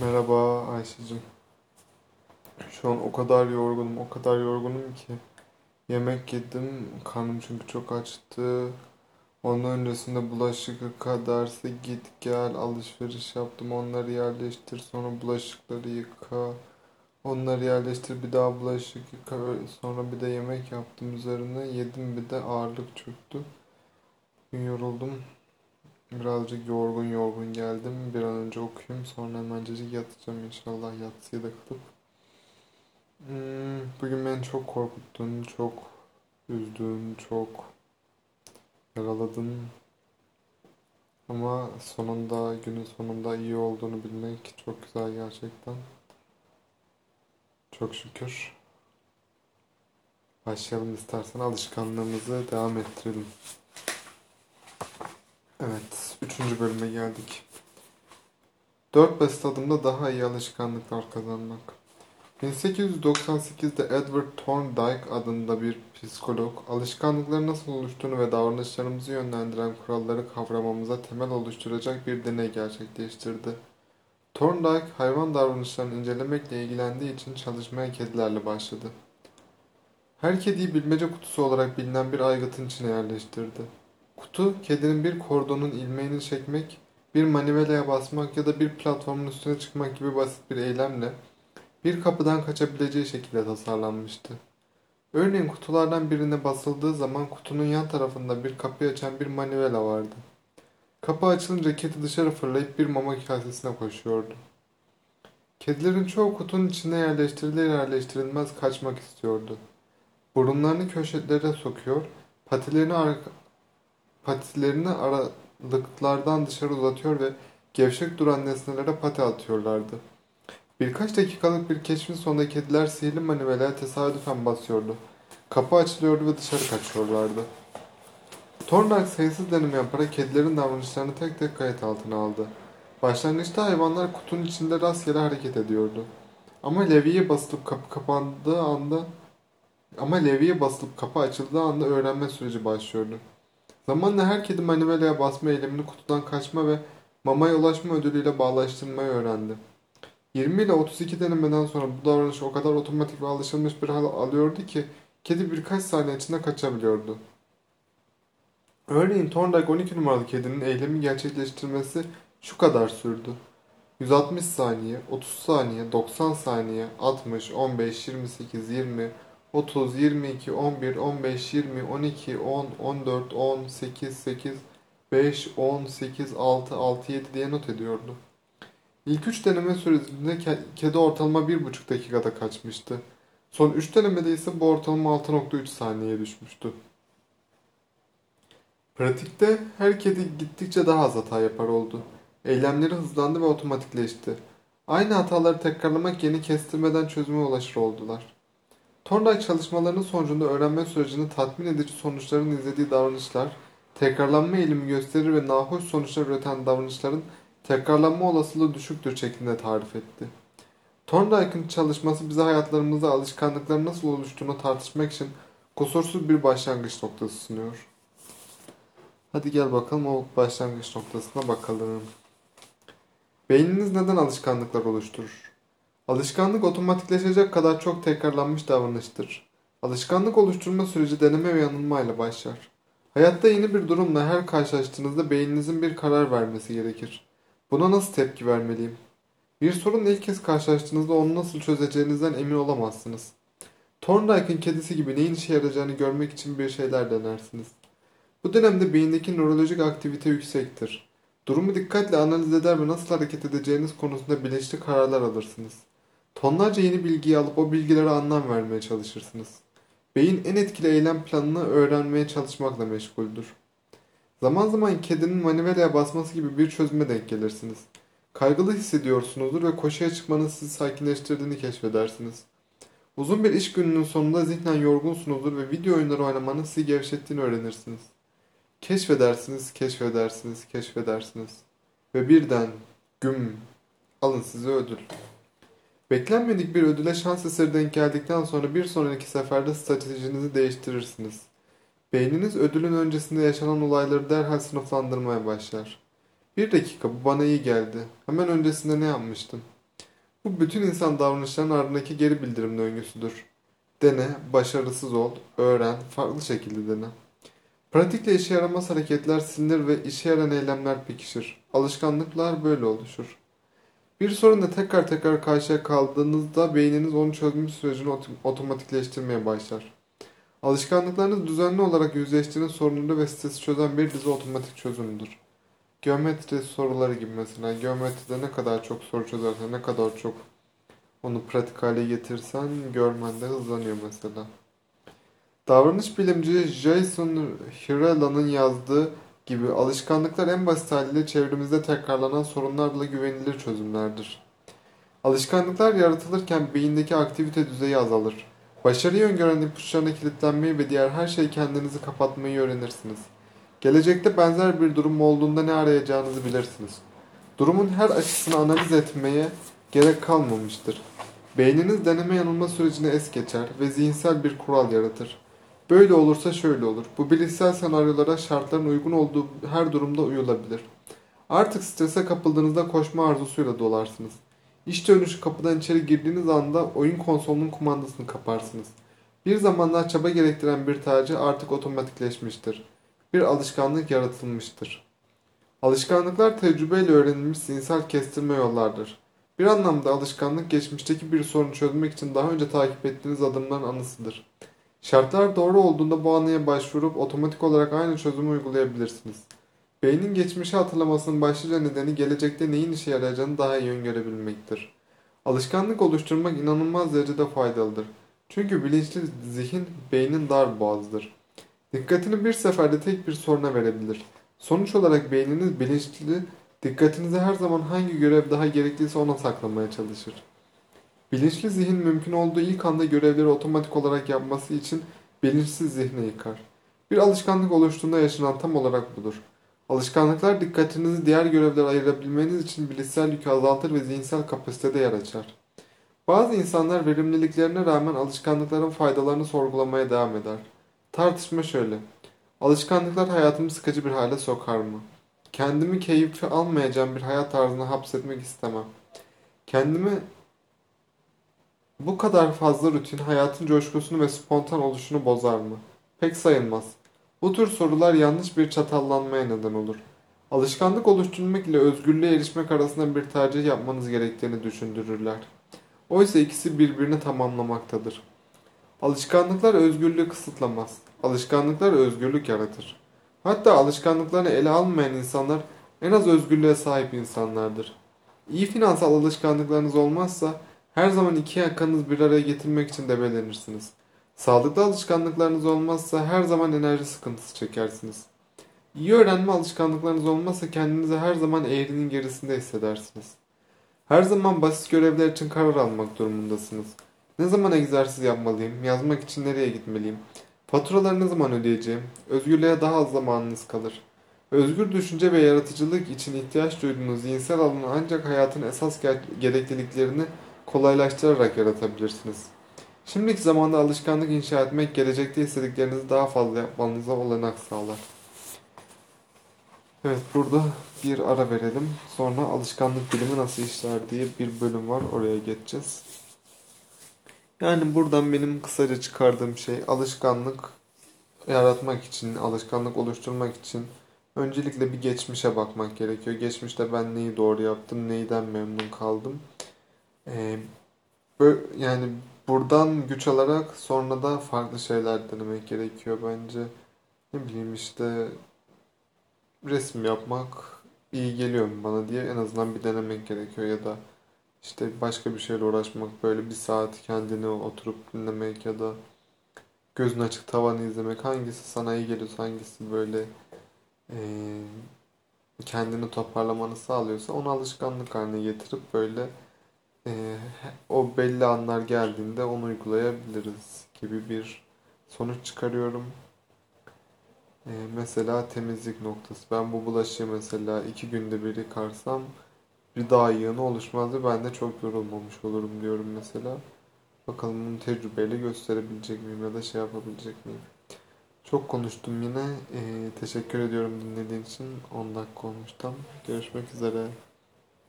Merhaba Ayşe'cim. Şu an o kadar yorgunum, o kadar yorgunum ki. Yemek yedim, karnım çünkü çok açtı. Onun öncesinde bulaşık yıka, git gel, alışveriş yaptım, onları yerleştir, sonra bulaşıkları yıka. Onları yerleştir, bir daha bulaşık yıka, sonra bir de yemek yaptım üzerine. Yedim bir de ağırlık çöktü. Yoruldum. Birazcık yorgun yorgun geldim. Bir an önce okuyayım. Sonra hemencecik yatacağım inşallah yatsıya da kalıp. Hmm, bugün beni çok korkuttun, çok üzdün, çok yaraladın. Ama sonunda, günün sonunda iyi olduğunu bilmek çok güzel gerçekten. Çok şükür. Başlayalım istersen alışkanlığımızı devam ettirelim. Evet, üçüncü bölüme geldik. Dört basit adımda daha iyi alışkanlıklar kazanmak. 1898'de Edward Thorndike adında bir psikolog, alışkanlıkların nasıl oluştuğunu ve davranışlarımızı yönlendiren kuralları kavramamıza temel oluşturacak bir deney gerçekleştirdi. Thorndike, hayvan davranışlarını incelemekle ilgilendiği için çalışmaya kedilerle başladı. Her kediyi bilmece kutusu olarak bilinen bir aygıtın içine yerleştirdi. Kutu, kedinin bir kordonun ilmeğini çekmek, bir manivelaya basmak ya da bir platformun üstüne çıkmak gibi basit bir eylemle bir kapıdan kaçabileceği şekilde tasarlanmıştı. Örneğin kutulardan birine basıldığı zaman kutunun yan tarafında bir kapıyı açan bir manivela vardı. Kapı açılınca kedi dışarı fırlayıp bir mama kasesine koşuyordu. Kedilerin çoğu kutunun içine yerleştirilir yerleştirilmez kaçmak istiyordu. Burunlarını köşelere sokuyor, patilerini patilerini aralıklardan dışarı uzatıyor ve gevşek duran nesnelere pati atıyorlardı. Birkaç dakikalık bir keşfin sonunda kediler sihirli manivelaya tesadüfen basıyordu. Kapı açılıyordu ve dışarı kaçıyorlardı. Thorndike sayısız deneme yaparak kedilerin davranışlarını tek tek kayıt altına aldı. Başlangıçta hayvanlar kutunun içinde rastgele hareket ediyordu. Ama leviye basılıp kapı kapandığı anda ama leviye basılıp kapı açıldığı anda öğrenme süreci başlıyordu. Zamanla her kedi manivelaya basma eylemini kutudan kaçma ve mamaya ulaşma ödülüyle bağlaştırmayı öğrendi. 20 ile 32 denemeden sonra bu davranış o kadar otomatik ve alışılmış bir hal alıyordu ki kedi birkaç saniye içinde kaçabiliyordu. Örneğin Thorndike 12 numaralı kedinin eylemi gerçekleştirmesi şu kadar sürdü. 160 saniye, 30 saniye, 90 saniye, 60, 15, 28, 20, 30, 22, 11, 15, 20, 12, 10, 14, 10, 8, 8, 5, 10, 8, 6, 6, 7 diye not ediyordu. İlk 3 deneme süresinde kedi ortalama 1,5 dakikada kaçmıştı. Son 3 denemede ise bu ortalama 6.3 saniyeye düşmüştü. Pratikte her kedi gittikçe daha az hata yapar oldu. Eylemleri hızlandı ve otomatikleşti. Aynı hataları tekrarlamak yeni kestirmeden çözüme ulaşır oldular. Thorndike çalışmalarının sonucunda öğrenme sürecinde tatmin edici sonuçların izlediği davranışlar, tekrarlanma eğilimi gösterir ve nahoş sonuçlar üreten davranışların tekrarlanma olasılığı düşüktür şeklinde tarif etti. Thorndike'ın çalışması bize hayatlarımızda alışkanlıkların nasıl oluştuğunu tartışmak için kusursuz bir başlangıç noktası sunuyor. Hadi gel bakalım o başlangıç noktasına bakalım. Beyniniz neden alışkanlıklar oluşturur? Alışkanlık otomatikleşecek kadar çok tekrarlanmış davranıştır. Alışkanlık oluşturma süreci deneme ve yanılmayla başlar. Hayatta yeni bir durumla her karşılaştığınızda beyninizin bir karar vermesi gerekir. Buna nasıl tepki vermeliyim? Bir sorunla ilk kez karşılaştığınızda onu nasıl çözeceğinizden emin olamazsınız. Thorndike'ın kedisi gibi neyin işe yarayacağını görmek için bir şeyler denersiniz. Bu dönemde beyindeki nörolojik aktivite yüksektir. Durumu dikkatle analiz eder ve nasıl hareket edeceğiniz konusunda bilinçli kararlar alırsınız. Tonlarca yeni bilgiyi alıp o bilgilere anlam vermeye çalışırsınız. Beyin en etkili eylem planını öğrenmeye çalışmakla meşguldür. Zaman zaman kedinin manivelaya basması gibi bir çözüme denk gelirsiniz. Kaygılı hissediyorsunuzdur ve koşuya çıkmanın sizi sakinleştirdiğini keşfedersiniz. Uzun bir iş gününün sonunda zihnen yorgunsunuzdur ve video oyunları oynamanın sizi gevşettiğini öğrenirsiniz. Keşfedersiniz, keşfedersiniz, keşfedersiniz. Ve birden güm alın size ödül. Beklenmedik bir ödüle şans eseri denk geldikten sonra bir sonraki seferde stratejinizi değiştirirsiniz. Beyniniz ödülün öncesinde yaşanan olayları derhal sınıflandırmaya başlar. Bir dakika bu bana iyi geldi. Hemen öncesinde ne yapmıştım? Bu bütün insan davranışlarının ardındaki geri bildirim döngüsüdür. Dene, başarısız ol, öğren, farklı şekilde dene. Pratikle işe yaramaz hareketler silinir ve işe yarayan eylemler pekişir. Alışkanlıklar böyle oluşur. Bir sorunla tekrar tekrar karşıya kaldığınızda beyniniz onu çözme sürecini otom- otomatikleştirmeye başlar. Alışkanlıklarınız düzenli olarak yüzleştiğiniz sorunları ve stresi çözen bir dizi otomatik çözümdür. Geometri soruları gibi mesela. Geometride ne kadar çok soru çözersen, ne kadar çok onu pratik hale getirsen görmen de hızlanıyor mesela. Davranış bilimci Jason Hirala'nın yazdığı gibi alışkanlıklar en basit haliyle çevremizde tekrarlanan sorunlarla güvenilir çözümlerdir. Alışkanlıklar yaratılırken beyindeki aktivite düzeyi azalır. Başarıyı öngören ipuçlarına kilitlenmeyi ve diğer her şeyi kendinizi kapatmayı öğrenirsiniz. Gelecekte benzer bir durum olduğunda ne arayacağınızı bilirsiniz. Durumun her açısını analiz etmeye gerek kalmamıştır. Beyniniz deneme yanılma sürecini es geçer ve zihinsel bir kural yaratır. Böyle olursa şöyle olur. Bu bilişsel senaryolara şartların uygun olduğu her durumda uyulabilir. Artık strese kapıldığınızda koşma arzusuyla dolarsınız. İş dönüşü kapıdan içeri girdiğiniz anda oyun konsolunun kumandasını kaparsınız. Bir zamanlar çaba gerektiren bir tercih artık otomatikleşmiştir. Bir alışkanlık yaratılmıştır. Alışkanlıklar tecrübeyle öğrenilmiş zihinsel kestirme yollardır. Bir anlamda alışkanlık geçmişteki bir sorunu çözmek için daha önce takip ettiğiniz adımların anısıdır. Şartlar doğru olduğunda bu anıya başvurup otomatik olarak aynı çözümü uygulayabilirsiniz. Beynin geçmişi hatırlamasının başlıca nedeni gelecekte neyin işe yarayacağını daha iyi öngörebilmektir. Alışkanlık oluşturmak inanılmaz derecede faydalıdır. Çünkü bilinçli zihin beynin dar boğazıdır. Dikkatini bir seferde tek bir soruna verebilir. Sonuç olarak beyniniz bilinçli, dikkatinizi her zaman hangi görev daha gerekliyse ona saklamaya çalışır. Bilinçli zihin mümkün olduğu ilk anda görevleri otomatik olarak yapması için bilinçsiz zihni yıkar. Bir alışkanlık oluştuğunda yaşanan tam olarak budur. Alışkanlıklar dikkatinizi diğer görevlere ayırabilmeniz için bilişsel yükü azaltır ve zihinsel kapasitede yer açar. Bazı insanlar verimliliklerine rağmen alışkanlıkların faydalarını sorgulamaya devam eder. Tartışma şöyle. Alışkanlıklar hayatımı sıkıcı bir hale sokar mı? Kendimi keyfi almayacağım bir hayat tarzına hapsetmek istemem. Kendimi bu kadar fazla rutin hayatın coşkusunu ve spontan oluşunu bozar mı? Pek sayılmaz. Bu tür sorular yanlış bir çatallanmaya neden olur. Alışkanlık oluşturmak ile özgürlüğe erişmek arasında bir tercih yapmanız gerektiğini düşündürürler. Oysa ikisi birbirini tamamlamaktadır. Alışkanlıklar özgürlüğü kısıtlamaz. Alışkanlıklar özgürlük yaratır. Hatta alışkanlıklarını ele almayan insanlar en az özgürlüğe sahip insanlardır. İyi finansal alışkanlıklarınız olmazsa her zaman iki yakanız bir araya getirmek için debelenirsiniz. Sağlıklı alışkanlıklarınız olmazsa her zaman enerji sıkıntısı çekersiniz. İyi öğrenme alışkanlıklarınız olmazsa kendinizi her zaman eğrinin gerisinde hissedersiniz. Her zaman basit görevler için karar almak durumundasınız. Ne zaman egzersiz yapmalıyım? Yazmak için nereye gitmeliyim? Faturaları ne zaman ödeyeceğim? Özgürlüğe daha az zamanınız kalır. Özgür düşünce ve yaratıcılık için ihtiyaç duyduğunuz zihinsel alanı ancak hayatın esas gerekliliklerini kolaylaştırarak yaratabilirsiniz. Şimdiki zamanda alışkanlık inşa etmek gelecekte istediklerinizi daha fazla yapmanıza olanak sağlar. Evet burada bir ara verelim. Sonra alışkanlık bilimi nasıl işler diye bir bölüm var. Oraya geçeceğiz. Yani buradan benim kısaca çıkardığım şey alışkanlık yaratmak için, alışkanlık oluşturmak için öncelikle bir geçmişe bakmak gerekiyor. Geçmişte ben neyi doğru yaptım, neyden memnun kaldım. Ee, yani buradan güç alarak sonra da farklı şeyler denemek gerekiyor bence. Ne bileyim işte resim yapmak iyi geliyor bana diye en azından bir denemek gerekiyor ya da işte başka bir şeyle uğraşmak böyle bir saat kendini oturup dinlemek ya da gözün açık tavanı izlemek hangisi sana iyi geliyorsa hangisi böyle e, kendini toparlamanı sağlıyorsa onu alışkanlık haline getirip böyle e, o belli anlar geldiğinde onu uygulayabiliriz gibi bir sonuç çıkarıyorum. E, mesela temizlik noktası. Ben bu bulaşığı mesela iki günde bir yıkarsam bir daha yığını oluşmaz ve ben de çok yorulmamış olurum diyorum mesela. Bakalım bunu tecrübeyle gösterebilecek miyim ya da şey yapabilecek miyim? Çok konuştum yine. Ee, teşekkür ediyorum dinlediğin için. 10 dakika olmuş tam. Görüşmek üzere.